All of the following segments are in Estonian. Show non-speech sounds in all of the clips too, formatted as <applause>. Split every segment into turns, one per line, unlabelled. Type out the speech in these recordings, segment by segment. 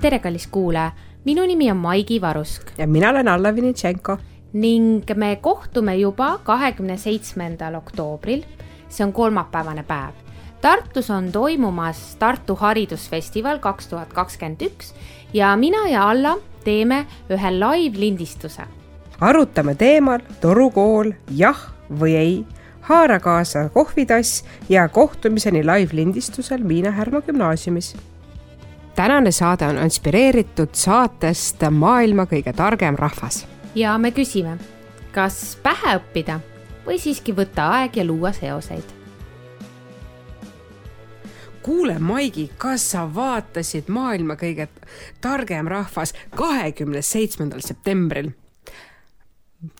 tere, kallis kuulaja, minu nimi on Maigi Varusk
ja mina olen Alla Vinitšenko.
ning me kohtume juba kahekümne seitsmendal oktoobril. see on kolmapäevane päev. Tartus on toimumas Tartu Haridusfestival kaks tuhat kakskümmend üks ja mina ja Alla teeme ühe live-lindistuse.
arutame teemal torukool jah või ei, haara kaasa kohvitass ja kohtumiseni live-lindistusel Miina Härma gümnaasiumis tänane saade on inspireeritud saatest Maailma kõige targem rahvas.
ja me küsime, kas pähe õppida või siiski võtta aeg ja luua seoseid?
kuule, Maigi, kas sa vaatasid Maailma kõige targem rahvas kahekümne seitsmendal septembril?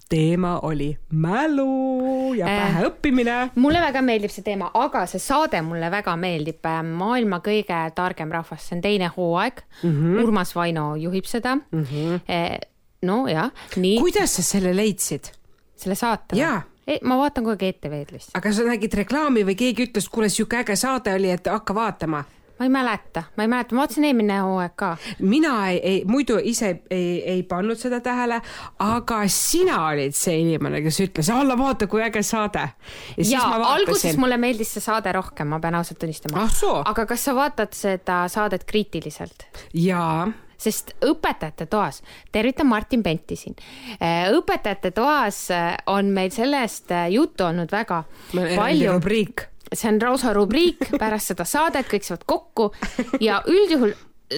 Teema oli mälu ja
Äh.
päheõppimine.
mulle väga meeldib see teema, aga see saade mulle väga meeldib. maailma kõige targem rahvas, see on teine hooaeg mm. -hmm. Urmas Vaino juhib seda mm. -hmm. nojah, nii.
kuidas sa selle leidsid?
selle saate?
jaa
ma vaatan kogu aeg ETV-d lihtsalt.
aga sa nägid reklaami või keegi ütles, kuule, sihuke äge saade oli, et hakka vaatama?
Ma ei mäleta, ma ei mäleta, ma vaatasin eelmine hooaeg ka.
mina ei, ei, muidu ise ei, ei pannud seda tähele, aga sina olid see inimene, kes ütles, alla vaata, kui äge saade.
ja, ja alguses mulle meeldis see saade rohkem, ma pean ausalt tunnistama
ah,.
aga kas sa vaatad seda saadet kriitiliselt?
jaa
sest õpetajate toas, tervitan Martin Penti siin. õpetajate toas on meil sellest juttu olnud väga palju.
rubriik
see on lausa rubriik <laughs> pärast seda saadet, kõik saavad kokku. Ja üldjuhul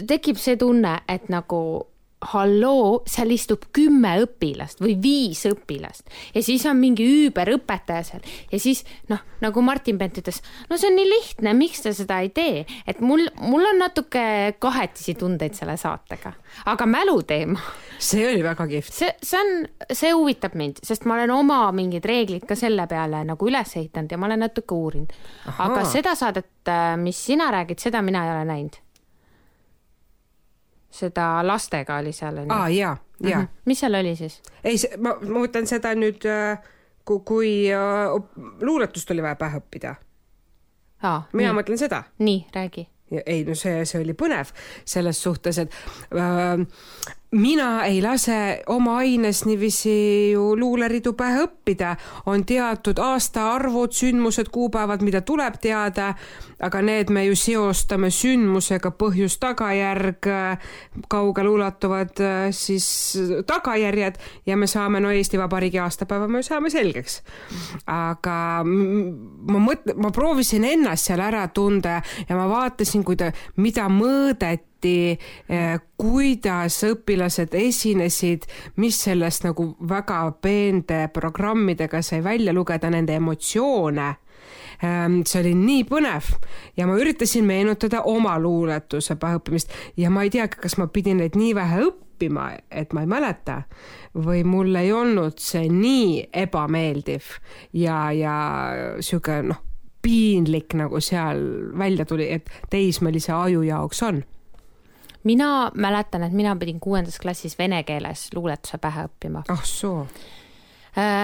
tekib see tunne, et nagu halloo, seal istub kümme õpilast või viis õpilast ja siis on mingi üüberõpetaja seal ja siis noh, nagu Martin Pent ütles, no see on nii lihtne, miks te seda ei tee, et mul, mul on natuke kahetisi tundeid selle saatega, aga mäluteema.
see oli väga kihvt.
see, see on, see huvitab mind, sest ma olen oma mingid reeglid ka selle peale nagu üles ehitanud ja ma olen natuke uurinud. aga seda saadet, mis sina räägid, seda mina ei ole näinud seda lastega oli seal onju.
aa jaa, jaa. -hmm.
mis seal oli siis?
ei, ma, ma mõtlen seda nüüd, kui, kui uh, luuletust oli vaja pähe õppida. mina nii. mõtlen seda.
nii, räägi.
ei no see, see oli põnev selles suhtes, et äh, mina ei lase oma aines niiviisi ju luuleridu pähe õppida, on teatud aastaarvud, sündmused, kuupäevad, mida tuleb teada, aga need me ju seostame sündmusega, põhjus-tagajärg, kaugeleulatuvad siis tagajärjed ja me saame, no Eesti Vabariigi aastapäeva me saame selgeks. aga ma mõtlen, ma proovisin ennast seal ära tunda ja ma vaatasin, kuida-, mida mõõdeti eriti kuidas õpilased esinesid, mis sellest nagu väga peente programmidega sai välja lugeda, nende emotsioone. See oli nii põnev ja ma üritasin meenutada oma luuletuse päheõppimist ja ma ei teagi, kas ma pidin neid nii vähe õppima, et ma ei mäleta või mul ei olnud see nii ebameeldiv ja, ja sihuke noh, piinlik nagu seal välja tuli, et teismelise aju jaoks on
mina mäletan, et mina pidin kuuendas klassis vene keeles luuletuse pähe õppima.
ah soo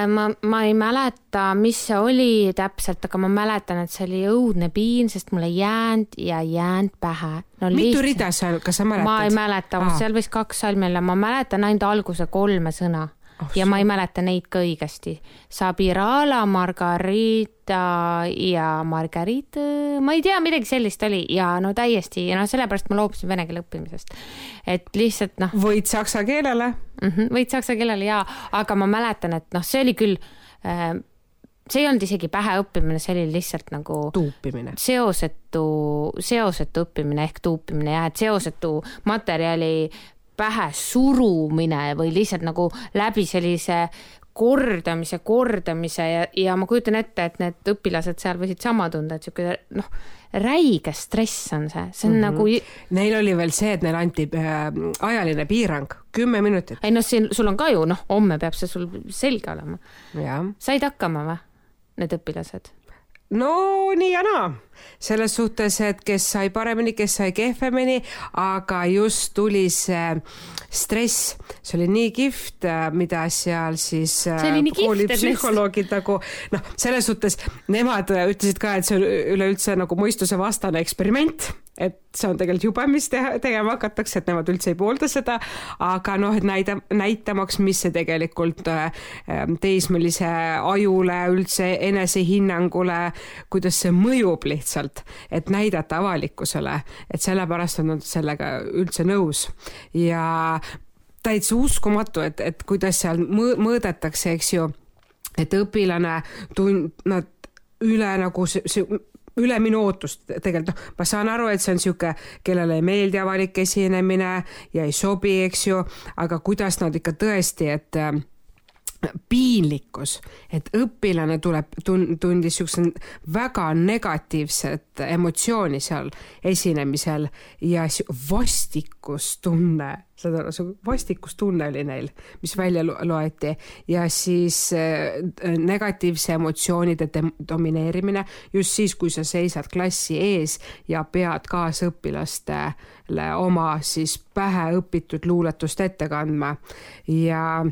ma, ma ei mäleta, mis see oli täpselt, aga ma mäletan, et see oli õudne piin, sest mul ei jäänud ja jäänud pähe
no,. mitu rida seal, kas sa mäletad?
ma ei mäleta, seal võis kaks salmi olla, ma mäletan ainult alguse kolme sõna oh, ja ma ei mäleta neid ka õigesti. Sabirala, Margarita ja Margarita, ma ei tea, midagi sellist oli ja no täiesti noh, sellepärast ma loobusin vene keele õppimisest. et lihtsalt noh.
võid saksa keelele
mm? -hmm, võid saksa keelele ja, aga ma mäletan, et noh, see oli küll äh, see ei olnud isegi pähe õppimine, see oli lihtsalt nagu
tuupimine,
seosetu, seosetu õppimine ehk tuupimine jah, et seosetu materjali pähe surumine või lihtsalt nagu läbi sellise kordamise, kordamise ja, ja ma kujutan ette, et need õpilased seal võisid sama tunda, et sihuke noh, räige stress on see, see on mm -hmm. nagu.
Neil oli veel see, et neile anti äh, ajaline piirang, kümme minutit.
ei noh, siin sul on ka ju noh, homme peab see sul selge olema. said hakkama või, need õpilased?
No nii ja naa, selles suhtes, et kes sai paremini, kes sai kehvemini, aga just tuli see stress, see oli nii kihvt, mida seal siis koolipsühholoogid nagu noh, selles suhtes nemad ütlesid ka, et see on üleüldse nagu mõistusevastane eksperiment et see on tegelikult jube, mis teha, tegema hakatakse, et nemad üldse ei poolda seda, aga noh, et näida, näitamaks, mis see tegelikult äh, teismelise ajule, üldse enesehinnangule, kuidas see mõjub lihtsalt, et näidata avalikkusele, et sellepärast on nad sellega üldse nõus. Ja täitsa uskumatu, et, et kuidas seal mõõdetakse, eks ju, et õpilane tund-, nad üle nagu see, see üle minu ootust. Tegelikult, noh, ma saan aru, et see on niisugune, kellele ei meeldi avalik esinemine ja ei sobi, eks ju, aga kuidas nad ikka tõesti, et piinlikkus, et õpilane tuleb, tundis niisuguse väga negatiivset emotsiooni seal esinemisel ja vastikustunne, saad aru, see vastikustunne oli neil, mis välja loeti. Ja siis äh, negatiivse emotsioonide domineerimine just siis, kui sa seisad klassi ees ja pead kaasõpilastele oma siis pähe õpitud luuletust ette kandma. Ja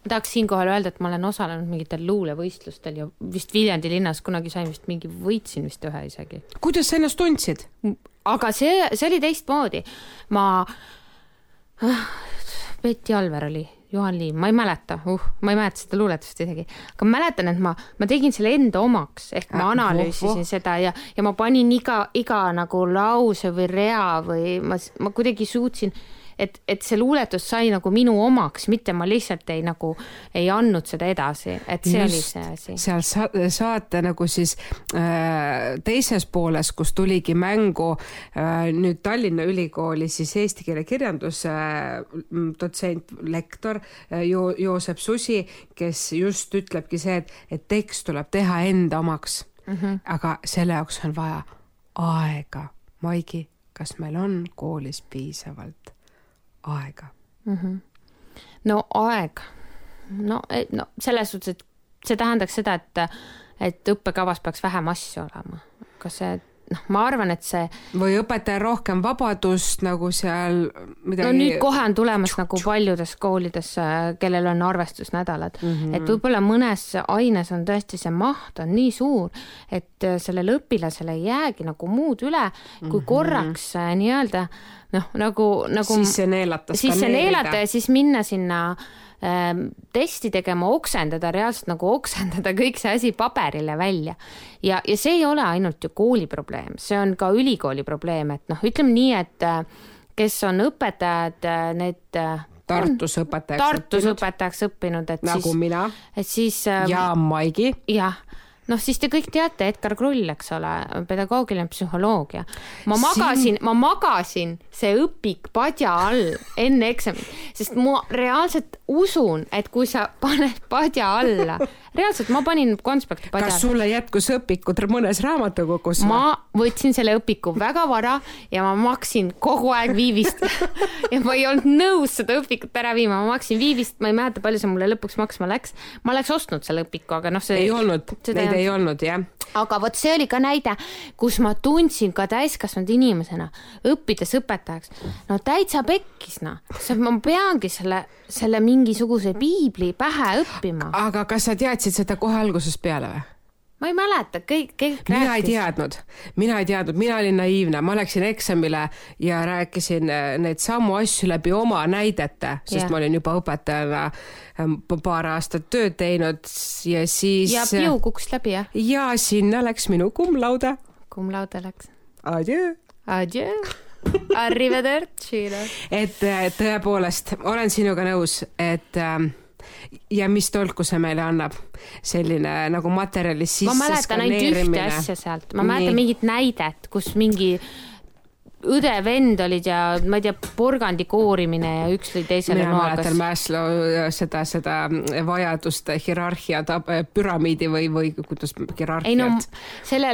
ma tahaks siinkohal öelda, et ma olen osalenud mingitel luulevõistlustel ja vist Viljandi linnas kunagi sain vist mingi, võitsin vist ühe isegi.
kuidas sa ennast tundsid?
aga see, see oli teistmoodi. ma, Betty Alver oli, Juhan Liiv, ma ei mäleta, uh, ma ei mäleta seda luuletust isegi, aga ma mäletan, et ma, ma tegin selle enda omaks, ehk ma äh, analüüsisin oh, oh. seda ja, ja ma panin iga, iga nagu lause või rea või ma, ma kuidagi suutsin et, et see luuletus sai nagu minu omaks, mitte ma lihtsalt ei nagu ei andnud seda edasi, et see Just, oli see asi.
seal sa saate nagu siis äh, teises pooles, kus tuligi mängu äh, nüüd Tallinna Ülikooli siis eesti keele kirjanduse äh, dotsent, lektor äh, jo Joosep Susi, kes just ütlebki see, et, et tekst tuleb teha enda omaks mm. -hmm. aga selle jaoks on vaja aega. Maigi, kas meil on koolis piisavalt aega
mm? -hmm. no aeg, no, no selles suhtes, et see tähendaks seda, et, et õppekavas peaks vähem asju olema. kas see noh, ma arvan, et see.
või õpetajal rohkem vabadust nagu seal
midagi. no nüüd kohe on tulemas tšuk, nagu paljudes koolides, kellel on arvestusnädalad mm, -hmm. et võib-olla mõnes aines on tõesti see maht on nii suur, et sellele õpilasele ei jäägi nagu muud üle, kui mm -hmm. korraks äh, nii-öelda noh, nagu, nagu.
sisse neelata.
sisse neelata ja siis minna sinna testi tegema, oksendada, reaalselt nagu oksendada kõik see asi paberile välja. ja, ja see ei ole ainult ju kooli probleem, see on ka ülikooli probleem, et noh, ütleme nii, et äh, kes on õpetajad, äh, need
äh, Tartus õpetajaks
Tartus õppinud. õpetajaks õppinud, et
nagu
siis.
mina.
et siis.
ja Maigi.
jah noh, siis te kõik teate Edgar Krull, eks ole, pedagoogiline psühholoogia. ma magasin Siin..., ma magasin see õpik padja all enne eksamit, sest ma reaalselt usun, et kui sa paned padja alla, reaalselt ma panin konspekti padja
alla. kas sulle jätkus õpikud mõnes raamatukogus?
ma võtsin selle õpiku väga vara ja ma maksin kogu aeg viivist ja ma ei olnud nõus seda õpikut ära viima, ma maksin viivist, ma ei mäleta, palju see mulle lõpuks maksma läks. ma oleks ostnud selle õpiku, aga noh, see
ei olnud, neid ei olnud jah.
aga vot see oli ka näide, kus ma tundsin ka täiskasvanud inimesena, õppides õpetajaks, no täitsa pekkis noh, ma peangi selle, selle mingisuguse piibli pähe õppima.
aga kas sa teadsid seda kohe algusest peale või?
Ma ei mäleta, kõik, kõik
mina rääkis. ei teadnud, mina ei teadnud, mina olin naiivne, ma läksin eksamile ja rääkisin äh, neid samu asju läbi oma näidete, sest yeah. ma olin juba õpetajana ähm, paar aastat tööd teinud ja siis.
ja piu kukkus läbi, jah?
ja sinna läks minu kummlaude.
kummlaude läks.
Adjöö.
Adjöö. Arrivederci. <laughs>
et äh, tõepoolest olen sinuga nõus, et äh, ja mis tolku see meile annab, selline nagu materjali sisse
ma mäletan ainult ühte asja sealt, ma mäletan mingit näidet, kus mingi õde-vend olid ja ma ei tea, porgandi koorimine ja üks lõi teisele
mina mäletan Maslow seda, seda vajadust hierarhia püramiidi või, või kuidas hierarhiat. No,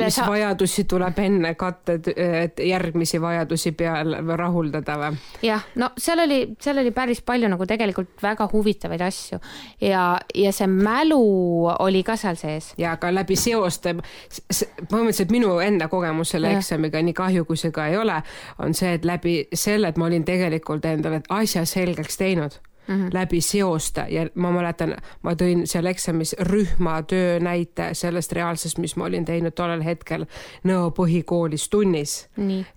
mis sa... vajadusi tuleb enne katta, et järgmisi vajadusi peal rahuldada või?
jah, no seal oli, seal oli päris palju nagu tegelikult väga huvitavaid asju ja, ja see mälu oli ka seal sees.
ja ka läbi seoste, põhimõtteliselt minu enda kogemus selle eksamiga, nii kahju kui see ka ei ole on see, et läbi selle, et ma olin tegelikult endale asja selgeks teinud mm -hmm. läbi seoste ja ma mäletan, ma tõin seal eksamis rühmatöö näite sellest reaalsest, mis ma olin teinud tollel hetkel Nõo põhikoolis tunnis.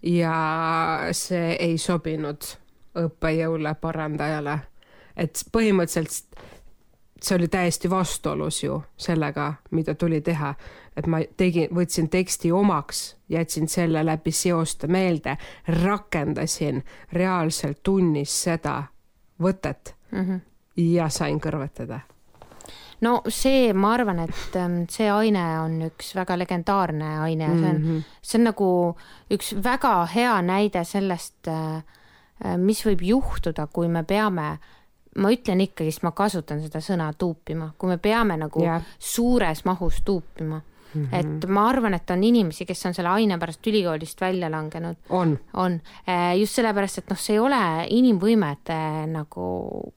ja see ei sobinud õppejõule, parandajale. et põhimõtteliselt see oli täiesti vastuolus ju sellega, mida tuli teha, et ma tegin, võtsin teksti omaks, jätsin selle läbi seoste meelde, rakendasin reaalselt tunnis seda võtet mm -hmm. ja sain kõrvetada
no see, ma arvan, et ähm, see aine on üks väga legendaarne aine see on mm, -hmm. see on nagu üks väga hea näide sellest, äh, äh, mis võib juhtuda, kui me peame äh, ma ütlen ikkagist, ma kasutan seda sõna tuupima, kui me peame nagu yeah. suures mahus tuupima Mm -hmm. et ma arvan, et on inimesi, kes on selle aine pärast ülikoolist välja langenud.
on,
on., äh, just sellepärast, et noh, see ei ole inimvõimete nagu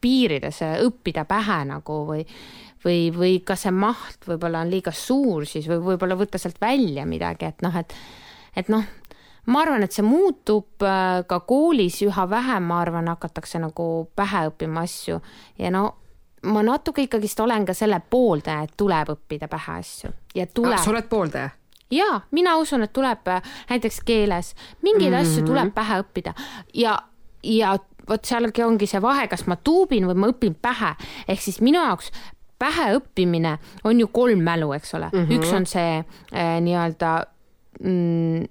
piirides õppida pähe nagu või, või, või ka see maht võib-olla on liiga suur siis või võib-olla võtta sealt välja midagi, et noh, et, et noh ma arvan, et see muutub äh, ka koolis üha vähem, ma arvan, hakatakse nagu pähe õppima asju ja no ma natuke ikkagist olen ka selle pooldaja, et tuleb õppida pähe asju ja tuleb.
sa oled pooldaja?
ja mina usun, et tuleb äh, näiteks keeles mingeid mm -hmm. asju tuleb pähe õppida ja, ja vot sealgi ongi see vahe, kas ma tuubin või ma õpin pähe, ehk siis minu jaoks pähe õppimine on ju kolm mälu, eks ole mm, -hmm. üks on see äh, nii-öelda mm,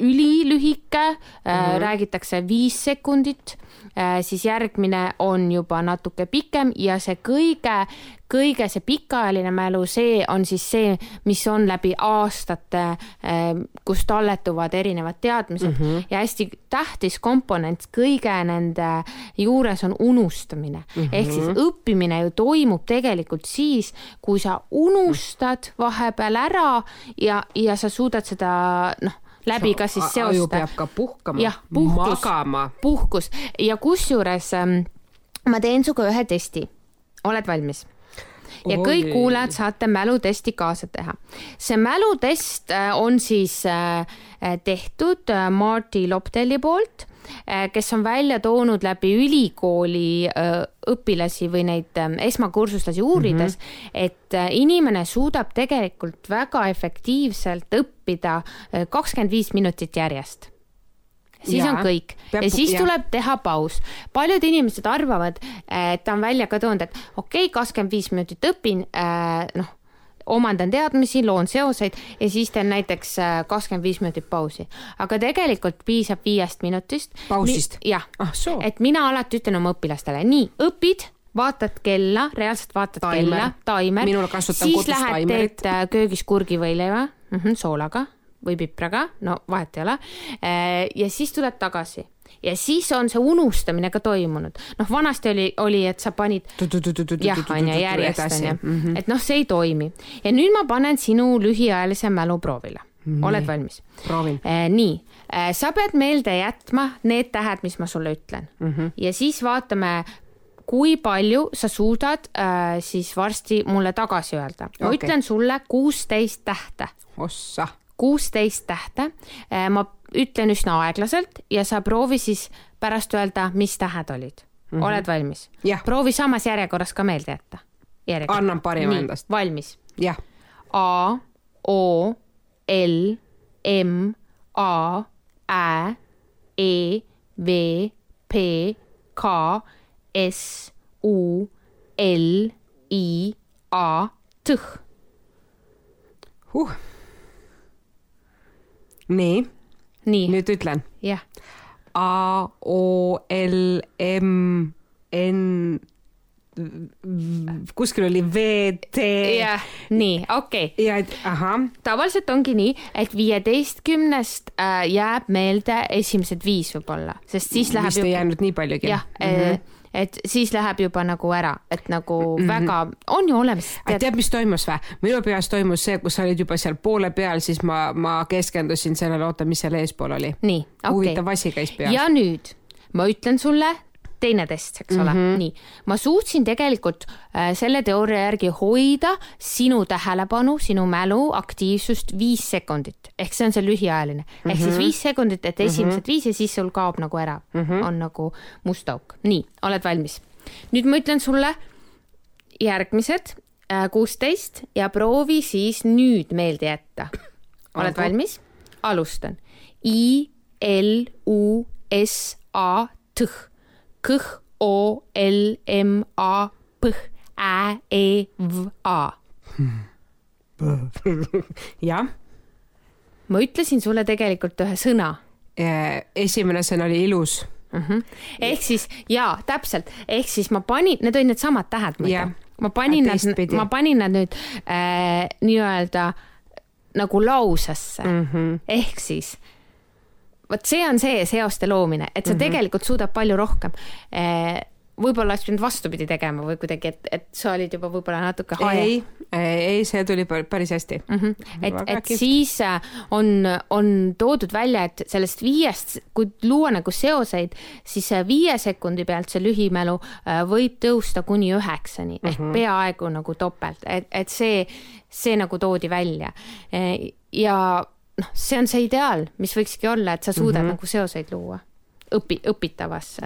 ülilühike mm, -hmm. räägitakse viis sekundit, äh, siis järgmine on juba natuke pikem ja see kõige, kõige see pikaajaline mälu, see on siis see, mis on läbi aastate, äh, kus talletuvad erinevad teadmised mm -hmm. ja hästi tähtis komponent kõige nende juures on unustamine mm. -hmm. ehk siis õppimine ju toimub tegelikult siis, kui sa unustad vahepeal ära ja, ja sa suudad seda noh läbi ka siis seoste. aju
peab ka puhkama, magama.
puhkus ja kusjuures ähm, ma teen sinuga ühe testi. oled valmis? ja Oi. kõik kuulajad saate mälutesti kaasa teha. see mälutest äh, on siis äh, tehtud äh, Marty Lobdeli poolt Äh, kes on välja toonud läbi ülikooli äh, õpilasi või neid ähm, esmakursuslasi uurides mm, -hmm. et äh, inimene suudab tegelikult väga efektiivselt õppida kakskümmend viis minutit järjest siis ja, on kõik peab, ja siis ja. tuleb teha paus. paljud inimesed arvavad, et ta on välja ka toonud, et okei okay,, kakskümmend viis minutit õpin, noh omandan teadmisi, loon seoseid ja siis teen näiteks äh, kakskümmend viis minutit pausi. aga tegelikult piisab viiest minutist.
pausist?
jah ah,, et mina alati ütlen oma õpilastele, nii, õpid vaatad kella, reaalselt vaatad taimer. kella, taimer. taimerit. siis lähed teed äh, köögis kurgivõileiva mm -hmm, soolaga või pipraga, no vahet ei ole. Äh, ja siis tuled tagasi ja siis on see unustamine ka toimunud. noh, vanasti oli, oli, et sa panid jah, onju, järjest onju, mhm. et noh, see ei toimi. ja nüüd ma panen sinu lühiajalise mälu proovile. oled valmis?
proovin
nii sa pead meelde jätma need tähed, mis ma sulle ütlen mm -hmm. ja siis vaatame, kui palju sa suudad äh, siis varsti mulle tagasi öelda. ma okay. ütlen sulle kuusteist tähte.
ossa.
kuusteist tähte äh,. ma ütlen üsna aeglaselt ja sa proovi siis pärast öelda, mis tähed olid mm. -hmm. oled valmis? proovi samas järjekorras ka meelde jätta.
annan parima endast.
valmis?
jah.
A, O, L, M, A, Ä, E, V, P, K, S, U, L, I, A, T.
huh. nii nüüd ütlen.
jah.
A, O, L, M, N kuskil oli V, T.
jah, nii, okei
okay.. ja, ahah.
tavaliselt ongi nii, et viieteistkümnest äh, jääb meelde esimesed viis võib-olla, sest siis läheb.
vist ei jäänud nii paljugi.
jah mm, -hmm et siis läheb juba nagu ära, et nagu mm -hmm. väga, on ju olemas
tead.... tead, mis toimus või? minu peas toimus see, kus sa olid juba seal poole peal, siis ma, ma keskendusin sellele, oota, mis seal eespool oli.
nii, okei okay..
huvitav asi käis peas.
ja nüüd ma ütlen sulle teine test, eks ole mm, -hmm. nii. ma suutsin tegelikult äh, selle teooria järgi hoida sinu tähelepanu, sinu mälu aktiivsust viis sekundit, ehk see on see lühiajaline, ehk mm -hmm. siis viis sekundit, et esimesed mm -hmm. viis ja siis sul kaob nagu ära mm, -hmm. on nagu must auk. nii, oled valmis? nüüd ma ütlen sulle järgmised äh, kuusteist ja proovi siis nüüd meelde jätta. <coughs> oled Algu. valmis? alustan. I, L, U, S, A, T, K, O, L, M, A, P, Ä, E, V, A. <laughs>
jah.
ma ütlesin sulle tegelikult ühe sõna.
esimene sõna oli ilus
mm. -hmm. ehk siis jaa, täpselt, ehk siis ma panin, need olid needsamad tähed muide. ma panin nad, ma panin nad nüüd äh, nii-öelda nagu lausesse mm -hmm. ehk siis vot see on see seoste loomine, et sa mm -hmm. tegelikult suudad palju rohkem äh, võib-olla oleks pidanud vastupidi tegema või kuidagi, et, et sa olid juba võib-olla natuke hae.
ei, ei, see tuli päris hästi
mm. -hmm. et, et kihvt. siis äh, on, on toodud välja, et sellest viiest, kui luua nagu seoseid, siis viie sekundi pealt see lühimälu võib tõusta kuni üheksani mm -hmm. ehk peaaegu nagu topelt, et, et see, see nagu toodi välja. Ja noh, see on see ideaal, mis võikski olla, et sa suudad mm -hmm. nagu seoseid luua õpi, õpitavas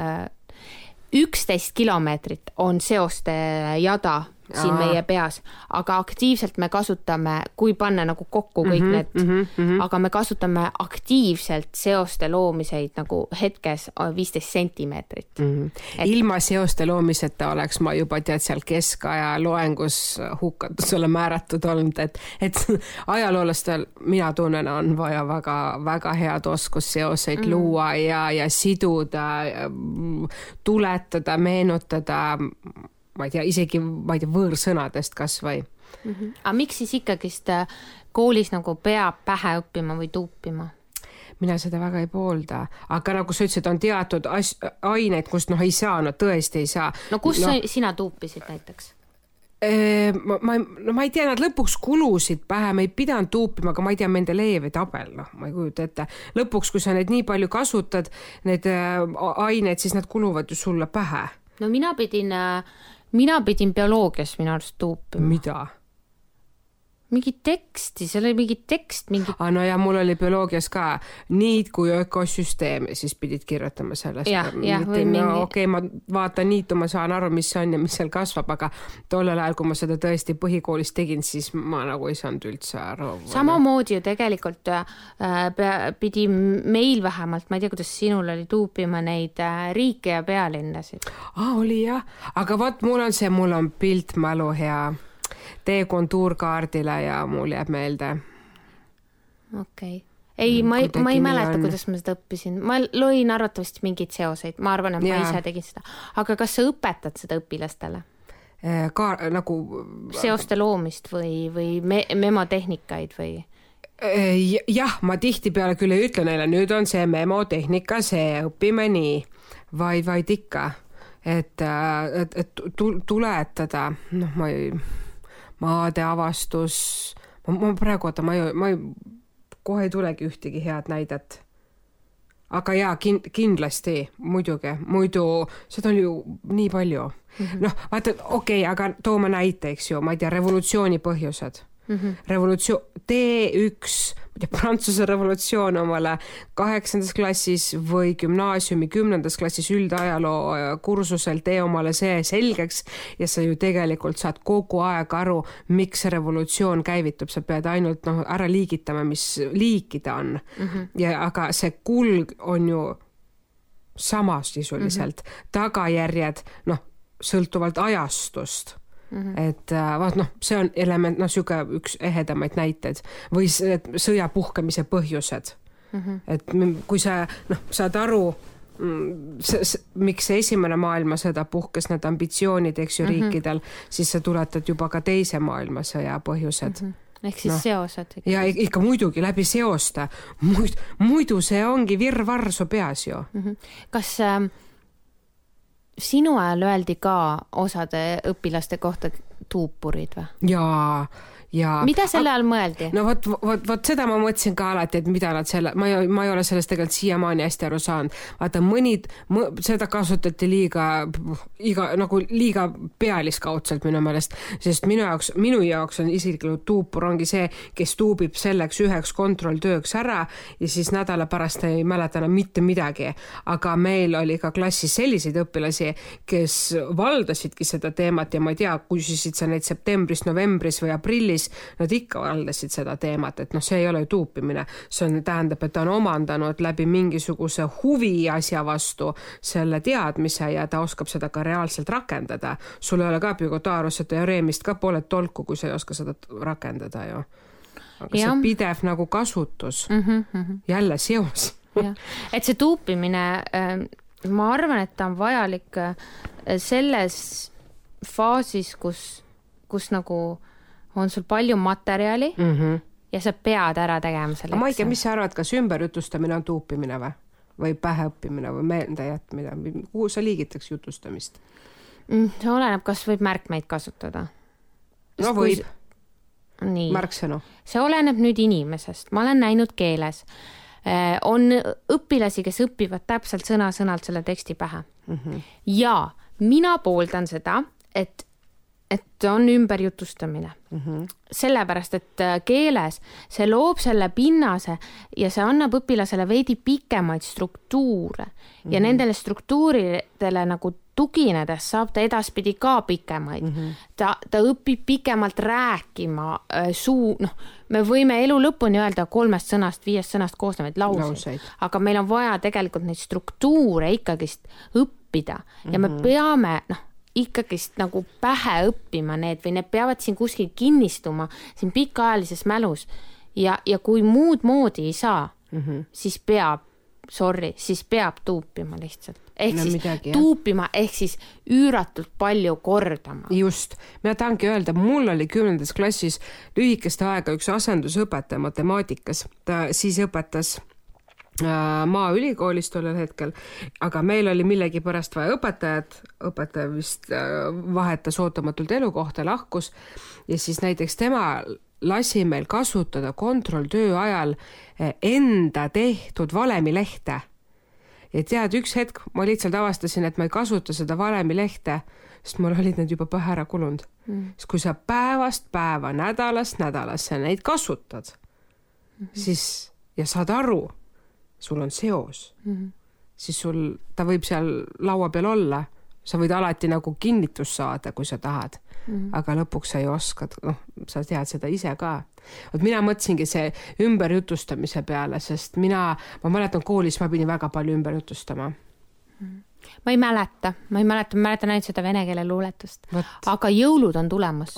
üksteist kilomeetrit on seoste jada siin Aa. meie peas, aga aktiivselt me kasutame, kui panna nagu kokku kõik mm -hmm, need mm, -hmm. aga me kasutame aktiivselt seoste loomiseid nagu hetkes viisteist sentimeetrit mm.
-hmm. Et... ilma seoste loomiseta oleks ma juba tead seal keskaja loengus hukkatusele määratud olnud, et, et <laughs> ajaloolastel, mina tunnen, on vaja väga-väga head oskust seoseid mm -hmm. luua ja, ja siduda, tuletada, meenutada ma ei tea, isegi ma ei tea, võõrsõnadest kasvõi
mm. -hmm. aga miks siis ikkagist äh, koolis nagu peab pähe õppima või tuupima?
mina seda väga ei poolda, aga nagu sa ütlesid, on teatud as-, aineid, kust noh, ei saa, no tõesti ei saa.
no kus no, sina tuupisid näiteks?
ma, ma, no ma ei tea, nad lõpuks kulusid pähe, ma ei pidanud tuupima, aga ma ei tea, Mendelejevi tabel, noh, ma ei kujuta ette. lõpuks, kui sa neid nii palju kasutad, need äh, aineid, siis nad kuluvad ju sulle pähe.
no mina pidin äh, mina pidin bioloogias minu arust tuupima.
mida?
Mingit teksti, seal oli mingi tekst, mingi.
aa, no ja mul oli bioloogias ka niit kui ökosüsteem ja siis pidid kirjutama sellest.
või
mingi. no okei okay,, ma vaatan niitu, ma saan aru, mis see on ja mis seal kasvab, aga tollel ajal, kui ma seda tõesti põhikoolis tegin, siis ma nagu ei saanud üldse aru.
samamoodi ju tegelikult äh, pidi meil vähemalt, ma ei tea, kuidas sinul oli tuupima neid äh, riike ja pealinnasid.
aa, oli jah, aga vot mul on see, mul on piltmälu hea tee kontuurkaardile ja mul jääb meelde.
okei okay ei, ma ei, ma ei mäleta, kuidas ma seda õppisin, ma lõin arvatavasti mingeid seoseid, ma arvan, et ja. ma ise tegin seda, aga kas sa õpetad seda õpilastele?
Äh, ka nagu.
seoste loomist või, või me, memotehnikaid või?
Äh, jah, ma tihtipeale küll ei ütle neile, nüüd on see memotehnika, see õpime nii, vaid, vaid ikka, et, äh, et, et tuletada, noh, ma ei maade avastus, ma praegu, oota, ma ei, ma ei, kohe ei tulegi ühtegi head näidet. aga jaa, kin-, kindlasti, muidugi, muidu seda on ju nii palju mm -hmm.. noh, vaata, okei okay,, aga toome näite, eks ju, ma ei tea, revolutsiooni põhjused mm. -hmm. revolutsioon, T1 ma ei tea, Prantsuse revolutsioon omale kaheksandas klassis või gümnaasiumi kümnendas klassis üldajaloo kursusel, tee omale see selgeks ja sa ju tegelikult saad kogu aeg aru, miks see revolutsioon käivitub, sa pead ainult noh, ära liigitama, mis liiki ta on mm. -hmm. ja aga see kulg on ju sama sisuliselt mm, -hmm. tagajärjed noh, sõltuvalt ajastust Mm -hmm. et äh, vaat noh, see on element, noh, sihuke üks ehedamaid näiteid või sõja puhkemise põhjused mm. -hmm. et kui sa noh, saad aru mm, miks see esimene maailmasõda puhkes, need ambitsioonid, eks ju mm, -hmm. riikidel, siis sa tuletad juba ka teise maailmasõja põhjused mm.
-hmm ehk siis no. seosed.
ja ikka muidugi läbi seoste, muid, muidu see ongi virvarr su peas ju mm.
-hmm. kas äh, sinu ajal öeldi ka osade õpilaste kohta tuupurid või?
jaa, ja
mida selle all mõeldi?
no vot, vot, vot seda ma mõtlesin ka alati, et mida nad selle, ma ei, ma ei ole sellest tegelikult siiamaani hästi aru saanud. vaata mõnid, seda kasutati liiga, iga nagu liiga pealiskaudselt minu meelest, sest minu jaoks, minu jaoks on isiklikult tuupur ongi see, kes tuubib selleks üheks kontrolltööks ära ja siis nädala pärast ei mäleta enam mitte midagi. aga meil oli ka klassis selliseid õpilasi, kes valdasidki seda teemat ja ma ei tea, küsisid sa neid septembris, novembris või aprillis, nad ikka valdasid seda teemat, et noh, see ei ole ju tuupimine, see on, tähendab, et ta on omandanud läbi mingisuguse huvi asja vastu selle teadmise ja ta oskab seda ka reaalselt rakendada. sul ei ole ka Pythagorasse teoreemist ka pole tolku, kui sa ei oska seda rakendada ju. aga ja. see pidev nagu kasutus mm, -hmm. jälle seos
et see tuupimine, ähm, ma arvan, et ta on vajalik äh, selles faasis, kus, kus nagu on sul palju materjali mm -hmm. ja sa pead ära tegema selle.
Maike, mis sa arvad, kas ümberjutustamine on tuupimine või? või päheõppimine või meeldejätmine, kuhu sa liigitaks jutustamist
mm,? see oleneb, kas võib märkmeid kasutada.
no võib. märksõnu.
see oleneb nüüd inimesest, ma olen näinud keeles äh, on õpilasi, kes õpivad täpselt sõna-sõnalt selle teksti pähe mm. -hmm. ja mina pooldan seda, et et on ümberjutustamine mm. -hmm. sellepärast, et äh, keeles see loob selle pinnase ja see annab õpilasele veidi pikemaid struktuure mm -hmm. ja mhm. nendele struktuuridele nagu tuginedes saab ta edaspidi ka pikemaid mm. -hmm. ta, ta õpib pikemalt rääkima äh, suu, noh, me võime elu lõpuni öelda kolmest sõnast, viiest sõnast koosnevaid lauseid, lauseid., aga meil on vaja tegelikult neid struktuure ikkagist õppida mm -hmm. ja me mhm. peame, noh ikkagist nagu pähe õppima need või need peavad siin kuskil kinnistuma siin pikaajalises mälus ja, ja kui muud moodi ei saa mm, -hmm. siis peab, sorry, siis peab tuupima lihtsalt. ehk no, siis midagi, tuupima ehk siis üüratult palju kordama.
just, mina tahangi öelda, mul oli kümnendas klassis lühikest aega üks asendusõpetaja matemaatikas, ta siis õpetas Maaülikoolis tollel hetkel, aga meil oli millegipärast vaja õpetajat, õpetaja vist äh, vahetas ootamatult elukohta, lahkus. Ja siis näiteks tema lasi meil kasutada kontrolltöö ajal äh, enda tehtud valemilehte. ja tead, üks hetk ma lihtsalt avastasin, et ma ei kasuta seda valemilehte, sest mul olid need juba pähe ära kulunud. Mm.. sest kui sa päevast päeva, nädalast nädalasse neid kasutad mm, -hmm. siis ja saad aru sul on seos mm, -hmm. siis sul, ta võib seal laua peal olla, sa võid alati nagu kinnitust saada, kui sa tahad mm. -hmm. aga lõpuks sa ju oskad, noh, sa tead seda ise ka. vot mina mõtlesingi see ümberjutustamise peale, sest mina, ma mäletan koolis ma pidin väga palju ümber jutustama mm.
-hmm ma ei mäleta, ma ei mäleta, ma mäletan ainult seda vene keele luuletust, aga jõulud on tulemas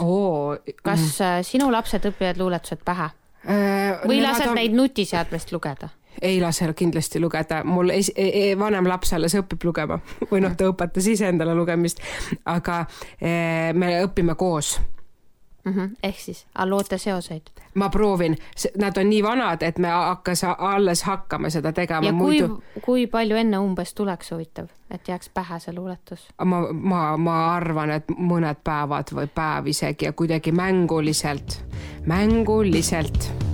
kas mm. sinu lapsed õpivad luuletused pähe äh,? või lased on... neid nutiseadmest lugeda?
Ei lase kindlasti lugeda, mul es, e, e, vanem laps alles õpib lugema <laughs> või noh, ta õpetas ise endale lugemist, aga e, me õpime koos
mm. -hmm. ehk siis loote seoseid?
ma proovin, nad on nii vanad, et me hakkas alles hakkame seda tegema.
ja kui muidu..., kui palju enne umbes tuleks huvitav, et jääks pähe see luuletus?
ma, ma, ma arvan, et mõned päevad või päev isegi ja kuidagi mänguliselt, mänguliselt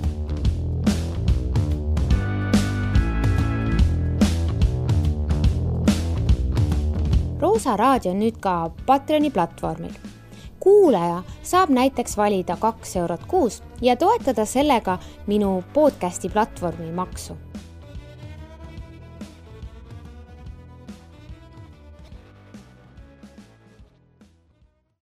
Roosa raadio on nüüd ka Patreoni platvormil. kuulaja saab näiteks valida kaks eurot kuus ja toetada sellega minu podcasti platvormi maksu